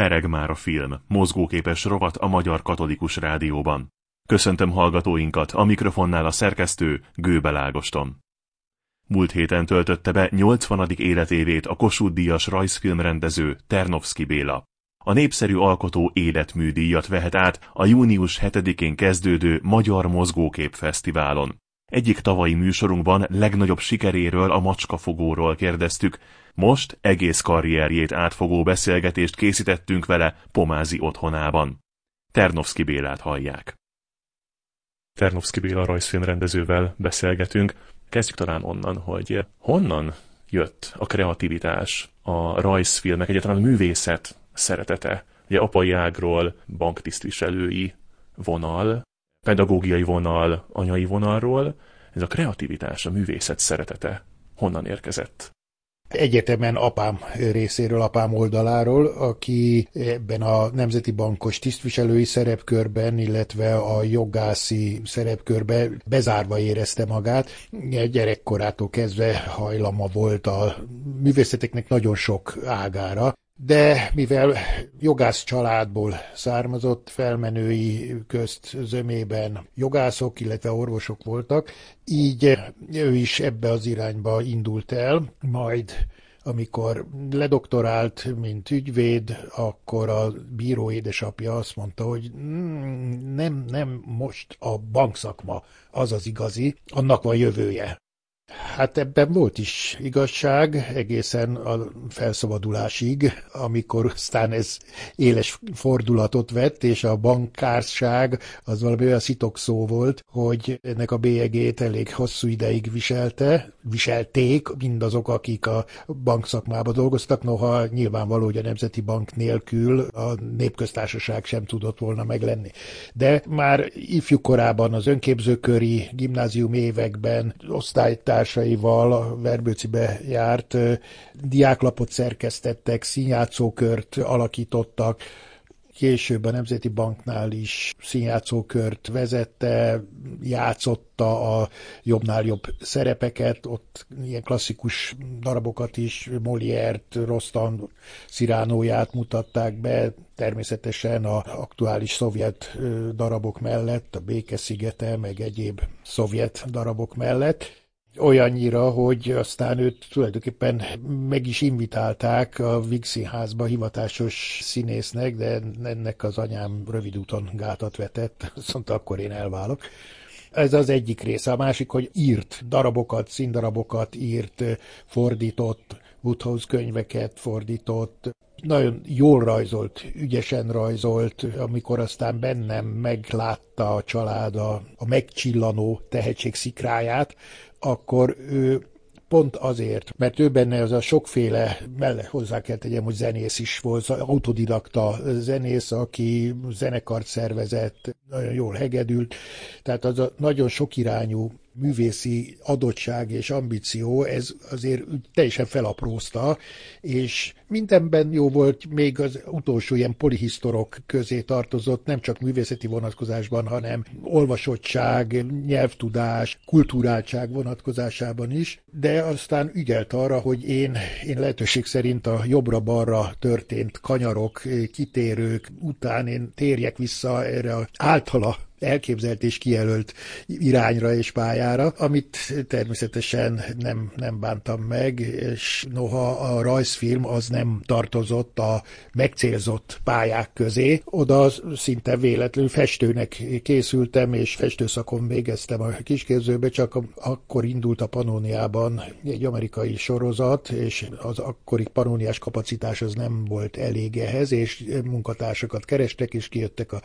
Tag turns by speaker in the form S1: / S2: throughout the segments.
S1: Pereg már a film, mozgóképes rovat a Magyar Katolikus Rádióban. Köszöntöm hallgatóinkat, a mikrofonnál a szerkesztő Gőbel Ágoston. Múlt héten töltötte be 80. életévét a Kossuth Díjas rajzfilmrendező Ternovszki Béla. A népszerű alkotó életműdíjat vehet át a június 7-én kezdődő Magyar Mozgókép Fesztiválon. Egyik tavalyi műsorunkban legnagyobb sikeréről a macskafogóról kérdeztük, most egész karrierjét átfogó beszélgetést készítettünk vele Pomázi otthonában. Ternovszki Bélát hallják. Ternovszki Béla rajzfilmrendezővel beszélgetünk. Kezdjük talán onnan, hogy honnan jött a kreativitás, a rajzfilmek, egyáltalán a művészet szeretete. Ugye apai ágról banktisztviselői vonal, pedagógiai vonal, anyai vonalról, ez a kreativitás, a művészet szeretete honnan érkezett?
S2: Egyetemen apám részéről, apám oldaláról, aki ebben a Nemzeti Bankos tisztviselői szerepkörben, illetve a jogászi szerepkörben bezárva érezte magát. Gyerekkorától kezdve hajlama volt a művészeteknek nagyon sok ágára de mivel jogász családból származott, felmenői közt zömében jogászok, illetve orvosok voltak, így ő is ebbe az irányba indult el, majd amikor ledoktorált, mint ügyvéd, akkor a bíró édesapja azt mondta, hogy mm, nem, nem most a bankszakma az az igazi, annak van jövője. Hát ebben volt is igazság, egészen a felszabadulásig, amikor aztán ez éles fordulatot vett, és a bankárság az valami olyan szó volt, hogy ennek a bélyegét elég hosszú ideig viselte, viselték mindazok, akik a bankszakmában dolgoztak, noha nyilvánvaló, hogy a Nemzeti Bank nélkül a népköztársaság sem tudott volna meglenni. De már ifjú korában az önképzőköri gimnázium években osztálytár társaival Verbőcibe járt, diáklapot szerkesztettek, színjátszókört alakítottak, később a Nemzeti Banknál is színjátszókört vezette, játszotta a jobbnál jobb szerepeket, ott ilyen klasszikus darabokat is, Molière-t, Rostan Sziránóját mutatták be, természetesen a aktuális szovjet darabok mellett, a Békeszigete, meg egyéb szovjet darabok mellett olyannyira, hogy aztán őt tulajdonképpen meg is invitálták a Vig Színházba hivatásos színésznek, de ennek az anyám rövid úton gátat vetett, azt mondta, akkor én elválok. Ez az egyik része. A másik, hogy írt darabokat, színdarabokat írt, fordított, Woodhouse könyveket fordított, nagyon jól rajzolt, ügyesen rajzolt, amikor aztán bennem meglátta a család a, a megcsillanó tehetség szikráját, akkor ő pont azért, mert ő benne az a sokféle, mellett hozzá kell tegyem, hogy zenész is volt, autodidakta zenész, aki zenekart szervezett, nagyon jól hegedült, tehát az a nagyon sokirányú művészi adottság és ambíció, ez azért teljesen felaprózta, és mindenben jó volt, még az utolsó ilyen polihisztorok közé tartozott, nem csak művészeti vonatkozásban, hanem olvasottság, nyelvtudás, kulturáltság vonatkozásában is, de aztán ügyelt arra, hogy én, én lehetőség szerint a jobbra-balra történt kanyarok, kitérők után én térjek vissza erre az általa elképzelt és kijelölt irányra és pályára, amit természetesen nem, nem bántam meg, és noha a rajzfilm az nem tartozott a megcélzott pályák közé, oda szinte véletlenül festőnek készültem, és festőszakon végeztem a kisképzőbe, csak akkor indult a Panóniában egy amerikai sorozat, és az akkori panóniás kapacitás az nem volt elég ehhez, és munkatársakat kerestek, és kijöttek a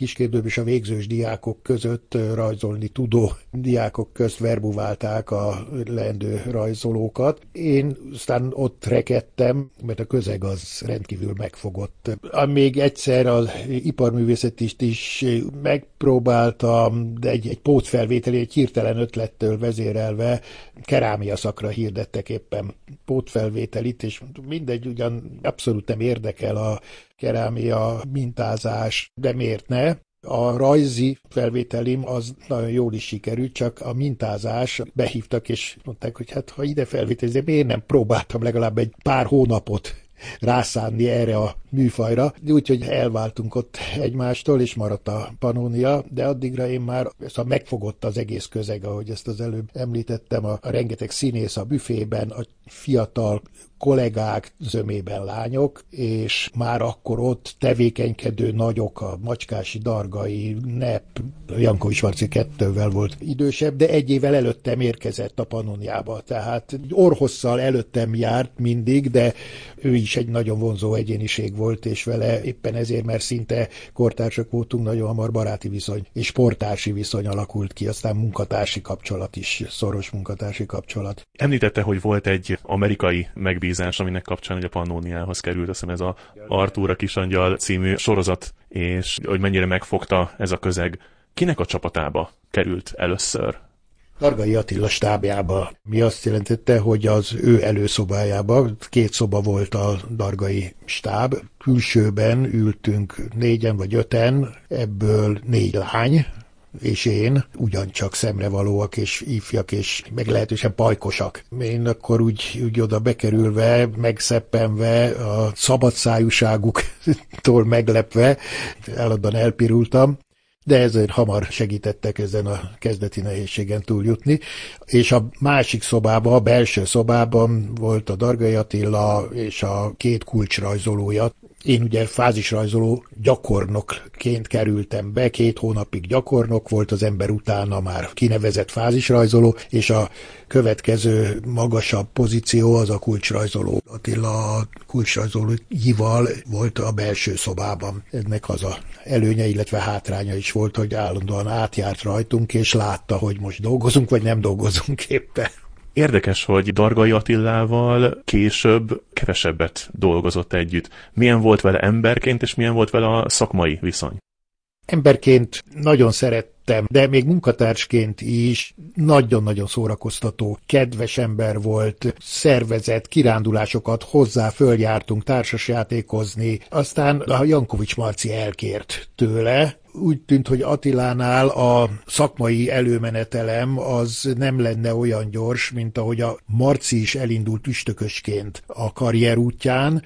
S2: kisképzőbb és a végzős diákok között rajzolni tudó diákok közt verbuválták a leendő rajzolókat. Én aztán ott rekedtem, mert a közeg az rendkívül megfogott. Még egyszer az iparművészetist is megpróbáltam, de egy, egy pótfelvételi, egy hirtelen ötlettől vezérelve kerámia szakra hirdettek éppen pótfelvételit, és mindegy, ugyan abszolút nem érdekel a kerámia, mintázás, de miért ne? A rajzi felvételim az nagyon jól is sikerült, csak a mintázás behívtak, és mondták, hogy hát ha ide felvételizni, miért nem próbáltam legalább egy pár hónapot rászánni erre a műfajra. Úgyhogy elváltunk ott egymástól, és maradt a Panónia, de addigra én már szóval megfogott az egész közeg, ahogy ezt az előbb említettem, a, a rengeteg színész a büfében, a fiatal kollégák, zömében lányok, és már akkor ott tevékenykedő nagyok, a Macskási Dargai, Nep, Jankovics Marci kettővel volt idősebb, de egy évvel előttem érkezett a Panoniába, tehát orhosszal előttem járt mindig, de ő is egy nagyon vonzó egyéniség volt, és vele éppen ezért, mert szinte kortársak voltunk, nagyon hamar baráti viszony és sportársi viszony alakult ki, aztán munkatársi kapcsolat is, szoros munkatársi kapcsolat.
S1: Említette, hogy volt egy amerikai megbízás, aminek kapcsán a Pannoniához került, azt hiszem ez a Artúra Kisangyal című sorozat, és hogy mennyire megfogta ez a közeg. Kinek a csapatába került először?
S2: Dargai Attila stábjába, mi azt jelentette, hogy az ő előszobájába, két szoba volt a Dargai stáb, külsőben ültünk négyen vagy öten, ebből négy lány, és én ugyancsak szemrevalóak és ifjak, és meglehetősen pajkosak. Én akkor úgy, úgy oda bekerülve, megszeppenve, a szabadszájúságuktól meglepve, állandóan elpirultam, de ezért hamar segítettek ezen a kezdeti nehézségen túljutni. És a másik szobában, a belső szobában volt a Dargai Attila és a két kulcsrajzolója, én ugye fázisrajzoló gyakornokként kerültem be, két hónapig gyakornok volt, az ember utána már kinevezett fázisrajzoló, és a következő magasabb pozíció az a kulcsrajzoló. Attila a kulcsrajzolóival volt a belső szobában. Ennek az a előnye, illetve hátránya is volt, hogy állandóan átjárt rajtunk, és látta, hogy most dolgozunk, vagy nem dolgozunk éppen.
S1: Érdekes, hogy Dargai Attilával később kevesebbet dolgozott együtt. Milyen volt vele emberként, és milyen volt vele a szakmai viszony?
S2: Emberként nagyon szerettem, de még munkatársként is nagyon-nagyon szórakoztató, kedves ember volt, szervezett kirándulásokat hozzá, följártunk társasjátékozni, aztán a Jankovics Marci elkért tőle, úgy tűnt, hogy Attilánál a szakmai előmenetelem az nem lenne olyan gyors, mint ahogy a Marci is elindult üstökösként a karrier útján,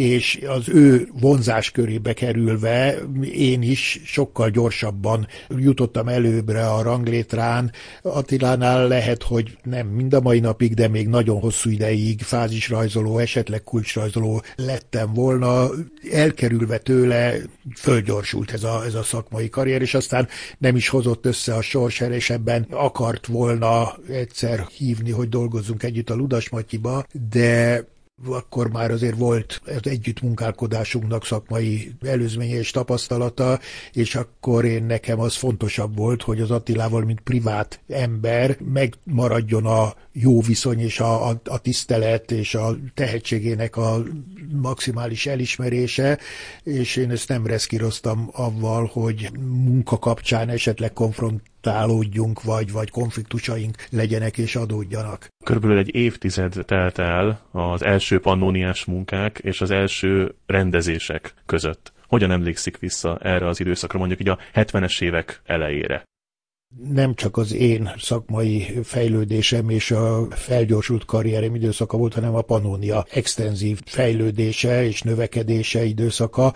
S2: és az ő vonzás körébe kerülve én is sokkal gyorsabban jutottam előbbre a ranglétrán. Attilánál lehet, hogy nem mind a mai napig, de még nagyon hosszú ideig fázisrajzoló, esetleg kulcsrajzoló lettem volna. Elkerülve tőle fölgyorsult ez a, ez a szakmai karrier, és aztán nem is hozott össze a sors, és ebben akart volna egyszer hívni, hogy dolgozzunk együtt a Ludasmatyiba, de akkor már azért volt együttmunkálkodásunknak szakmai előzménye és tapasztalata, és akkor én nekem az fontosabb volt, hogy az Attilával, mint privát ember megmaradjon a jó viszony és a, a, a tisztelet és a tehetségének a maximális elismerése, és én ezt nem reszkíroztam avval, hogy munka kapcsán esetleg konfrontálódjunk, vagy, vagy konfliktusaink legyenek és adódjanak.
S1: Körülbelül egy évtized telt el az első pannóniás munkák és az első rendezések között. Hogyan emlékszik vissza erre az időszakra, mondjuk így a 70-es évek elejére?
S2: nem csak az én szakmai fejlődésem és a felgyorsult karrierem időszaka volt, hanem a Pannonia extenzív fejlődése és növekedése időszaka.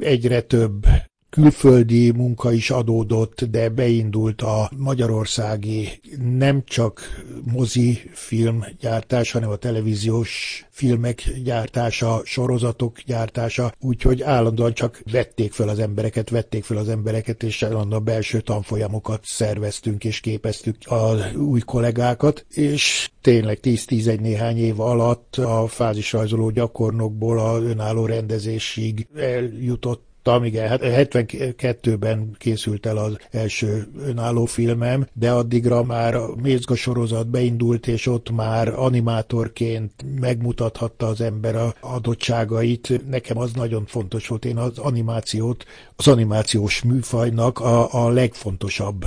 S2: Egyre több külföldi munka is adódott, de beindult a magyarországi nem csak mozi filmgyártás, hanem a televíziós filmek gyártása, sorozatok gyártása, úgyhogy állandóan csak vették fel az embereket, vették fel az embereket, és állandóan belső tanfolyamokat szerveztünk és képeztük az új kollégákat, és tényleg 10-11 néhány év alatt a fázisrajzoló gyakornokból a önálló rendezésig eljutott hallottam, igen, 72-ben hát készült el az első önálló filmem, de addigra már a Mézga sorozat beindult, és ott már animátorként megmutathatta az ember a adottságait. Nekem az nagyon fontos volt. Én az animációt, az animációs műfajnak a, a legfontosabb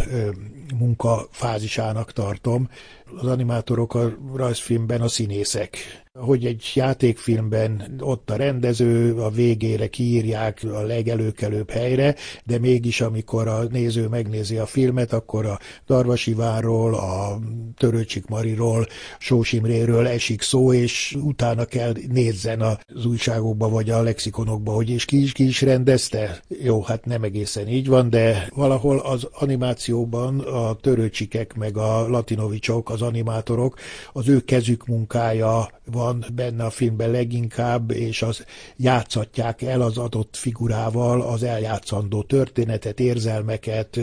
S2: munkafázisának tartom. Az animátorok a rajzfilmben a színészek hogy egy játékfilmben ott a rendező, a végére kiírják a legelőkelőbb helyre, de mégis amikor a néző megnézi a filmet, akkor a Darvasivárról, a Törőcsik Mariról, Sósimréről esik szó, és utána kell nézzen az újságokba vagy a lexikonokba, hogy és ki is, ki is rendezte. Jó, hát nem egészen így van, de valahol az animációban a törőcsikek meg a latinovicsok, az animátorok, az ő kezük munkája van benne a filmben leginkább, és az játszatják el az adott figurával az eljátszandó történetet, érzelmeket,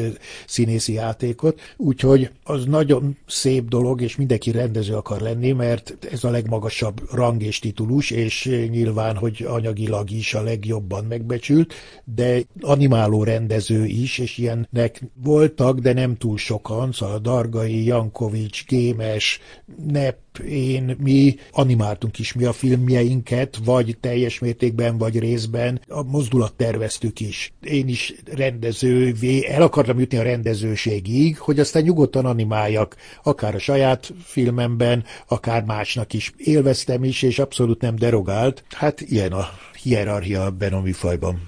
S2: színészi játékot, úgyhogy az nagyon szép dolog, és mindenki rendező akar lenni, mert ez a legmagasabb rang és titulus, és nyilván, hogy anyagilag is a legjobban megbecsült, de animáló rendező is, és ilyennek voltak, de nem túl sokan, szóval Dargai, Jankovics, Gémes, Nep, én, mi animáltunk is mi a filmjeinket, vagy teljes mértékben, vagy részben, a mozdulat terveztük is. Én is rendezővé, el akartam jutni a rendezőségig, hogy aztán nyugodtan animáljak, akár a saját filmemben, akár másnak is. Élveztem is, és abszolút nem derogált. Hát ilyen a hierarchia a műfajban.